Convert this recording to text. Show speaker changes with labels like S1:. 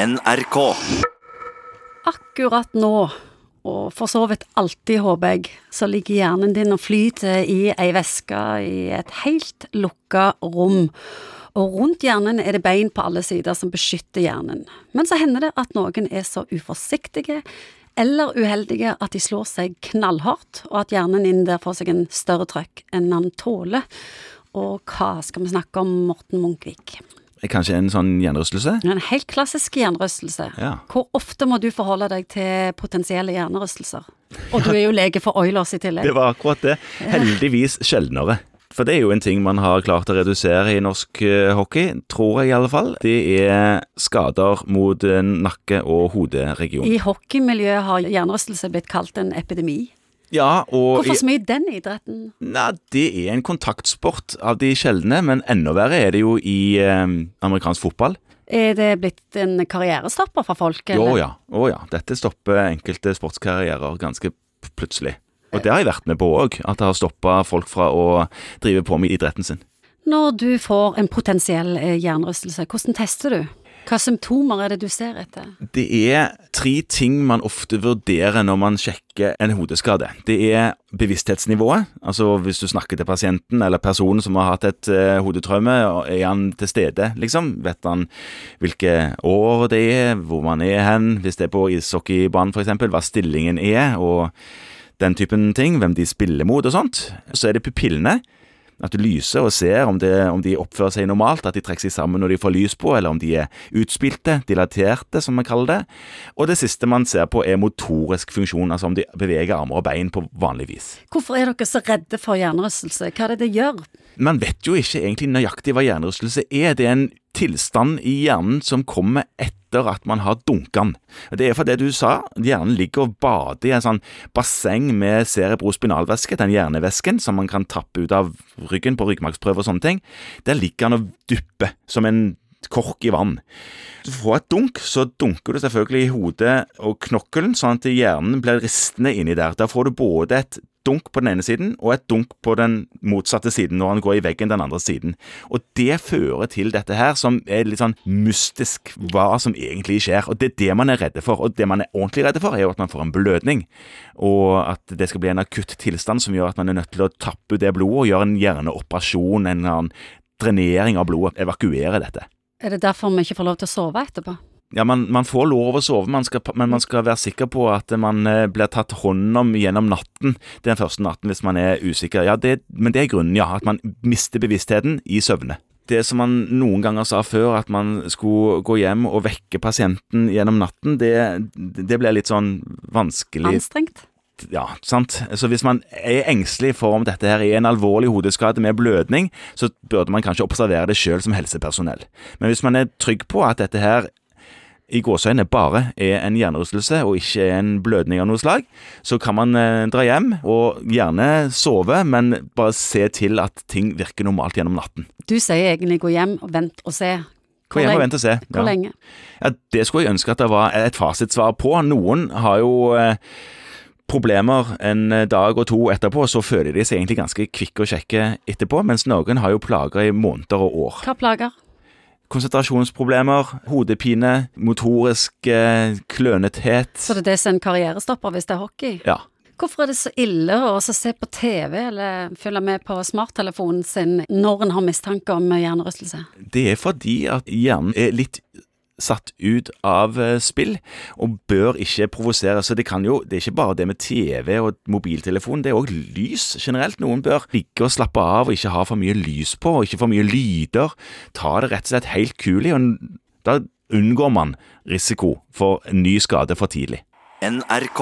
S1: NRK.
S2: Akkurat nå, og for så vidt alltid, håper jeg, så ligger hjernen din og flyter i ei veske i et helt lukka rom. Og rundt hjernen er det bein på alle sider som beskytter hjernen. Men så hender det at noen er så uforsiktige eller uheldige at de slår seg knallhardt, og at hjernen inn der får seg en større trøkk enn han tåler. Og hva skal vi snakke om, Morten Munkvik?
S3: Kanskje en sånn hjernerystelse?
S2: En helt klassisk hjernerystelse.
S3: Ja.
S2: Hvor ofte må du forholde deg til potensielle hjernerystelser? Og du er jo lege for Oilers i tillegg.
S3: Det var akkurat det. Heldigvis sjeldnere. For det er jo en ting man har klart å redusere i norsk eh, hockey, tror jeg i alle fall. Det er skader mot eh, nakke- og hoderegion.
S2: I hockeymiljøet har hjernerystelse blitt kalt en epidemi.
S3: Ja, og
S2: Hvorfor så mye den idretten?
S3: Nei, det er en kontaktsport av de sjeldne, men enda verre er det jo i eh, amerikansk fotball.
S2: Er det blitt en karrierestopper for folk? Å
S3: ja, å ja. Dette stopper enkelte sportskarrierer ganske plutselig. Og det har jeg vært med på òg, at det har stoppa folk fra å drive på med idretten sin.
S2: Når du får en potensiell eh, hjernerystelse, hvordan tester du? Hva symptomer er det du ser etter?
S3: Det er tre ting man ofte vurderer når man sjekker en hodeskade. Det er bevissthetsnivået, altså hvis du snakker til pasienten eller personen som har hatt et uh, hodetraume, er han til stede, liksom? Vet han hvilke år det er, hvor man er hen, hvis det er på ishockeybanen f.eks., hva stillingen er, og den typen ting, hvem de spiller mot og sånt. Så er det pupillene. At du lyser og ser om, det, om de oppfører seg normalt, at de trekker seg sammen når de får lys på, eller om de er utspilte, dilaterte, som vi kaller det. Og det siste man ser på, er motorisk funksjon, altså om de beveger armer og bein på vanlig vis.
S2: Hvorfor er dere så redde for hjernerystelse? Hva er det det gjør?
S3: Man vet jo ikke egentlig nøyaktig hva hjernerystelse er. Det er en tilstand i hjernen som kommer etter at man har dunka den. Det er for det du sa, hjernen ligger og bader i en sånn basseng med cerebrospinalvæske, den hjernevæsken som man kan tappe ut av ryggen på ryggmargsprøve og sånne ting. Der ligger den og dupper som en kork i vann. Du får et dunk, så dunker du selvfølgelig i hodet og knokkelen, sånn at hjernen blir ristende inni der. Da får du både et dunk på den ene siden og et dunk på den motsatte siden når han går i veggen den andre siden. Og det fører til dette her som er litt sånn mystisk, hva som egentlig skjer. Og det er det man er redde for. Og det man er ordentlig redde for, er jo at man får en blødning. Og at det skal bli en akutt tilstand som gjør at man er nødt til å tappe det blodet og gjøre en hjerneoperasjon, en annen drenering av blodet, evakuere dette.
S2: Er det derfor vi ikke får lov til å sove etterpå?
S3: Ja, man, man får lov å sove, man skal, men man skal være sikker på at man eh, blir tatt hånd om gjennom natten den første natten hvis man er usikker. Ja, det, Men det er grunnen, ja. At man mister bevisstheten i søvne. Det som man noen ganger sa før, at man skulle gå hjem og vekke pasienten gjennom natten, det, det ble litt sånn vanskelig.
S2: Anstrengt?
S3: Ja, sant. Så hvis man er engstelig for om dette her er en alvorlig hodeskade med blødning, så burde man kanskje observere det sjøl som helsepersonell. Men hvis man er trygg på at dette her i gåseøynene bare er en hjernerystelse og ikke en blødning av noe slag, så kan man eh, dra hjem og gjerne sove, men bare se til at ting virker normalt gjennom natten.
S2: Du sier egentlig gå hjem og vent og se.
S3: Gå hjem og vent og se.
S2: Hvor lenge?
S3: Ja, det skulle jeg ønske at det var et fasitsvar på. Noen har jo eh, problemer en dag og to etterpå, så føler de seg egentlig ganske kvikke og kjekke etterpå, mens noen har jo plager i måneder og år.
S2: Hva plager?
S3: Konsentrasjonsproblemer, hodepine, motorisk eh, klønethet.
S2: Så det er det som er en karrierestopper hvis det er hockey?
S3: Ja.
S2: Hvorfor er det så ille å se på TV eller følge med på smarttelefonen sin når en har mistanke om hjernerystelse?
S3: Det er fordi at hjernen er litt satt ut av eh, spill, og bør ikke provosere. Så det kan jo, det er ikke bare det med TV og mobiltelefon, det er òg lys generelt. Noen bør ligge og slappe av og ikke ha for mye lys på, og ikke for mye lyder. Ta det rett og slett helt kulig, og da unngår man risiko for ny skade for tidlig.
S1: NRK.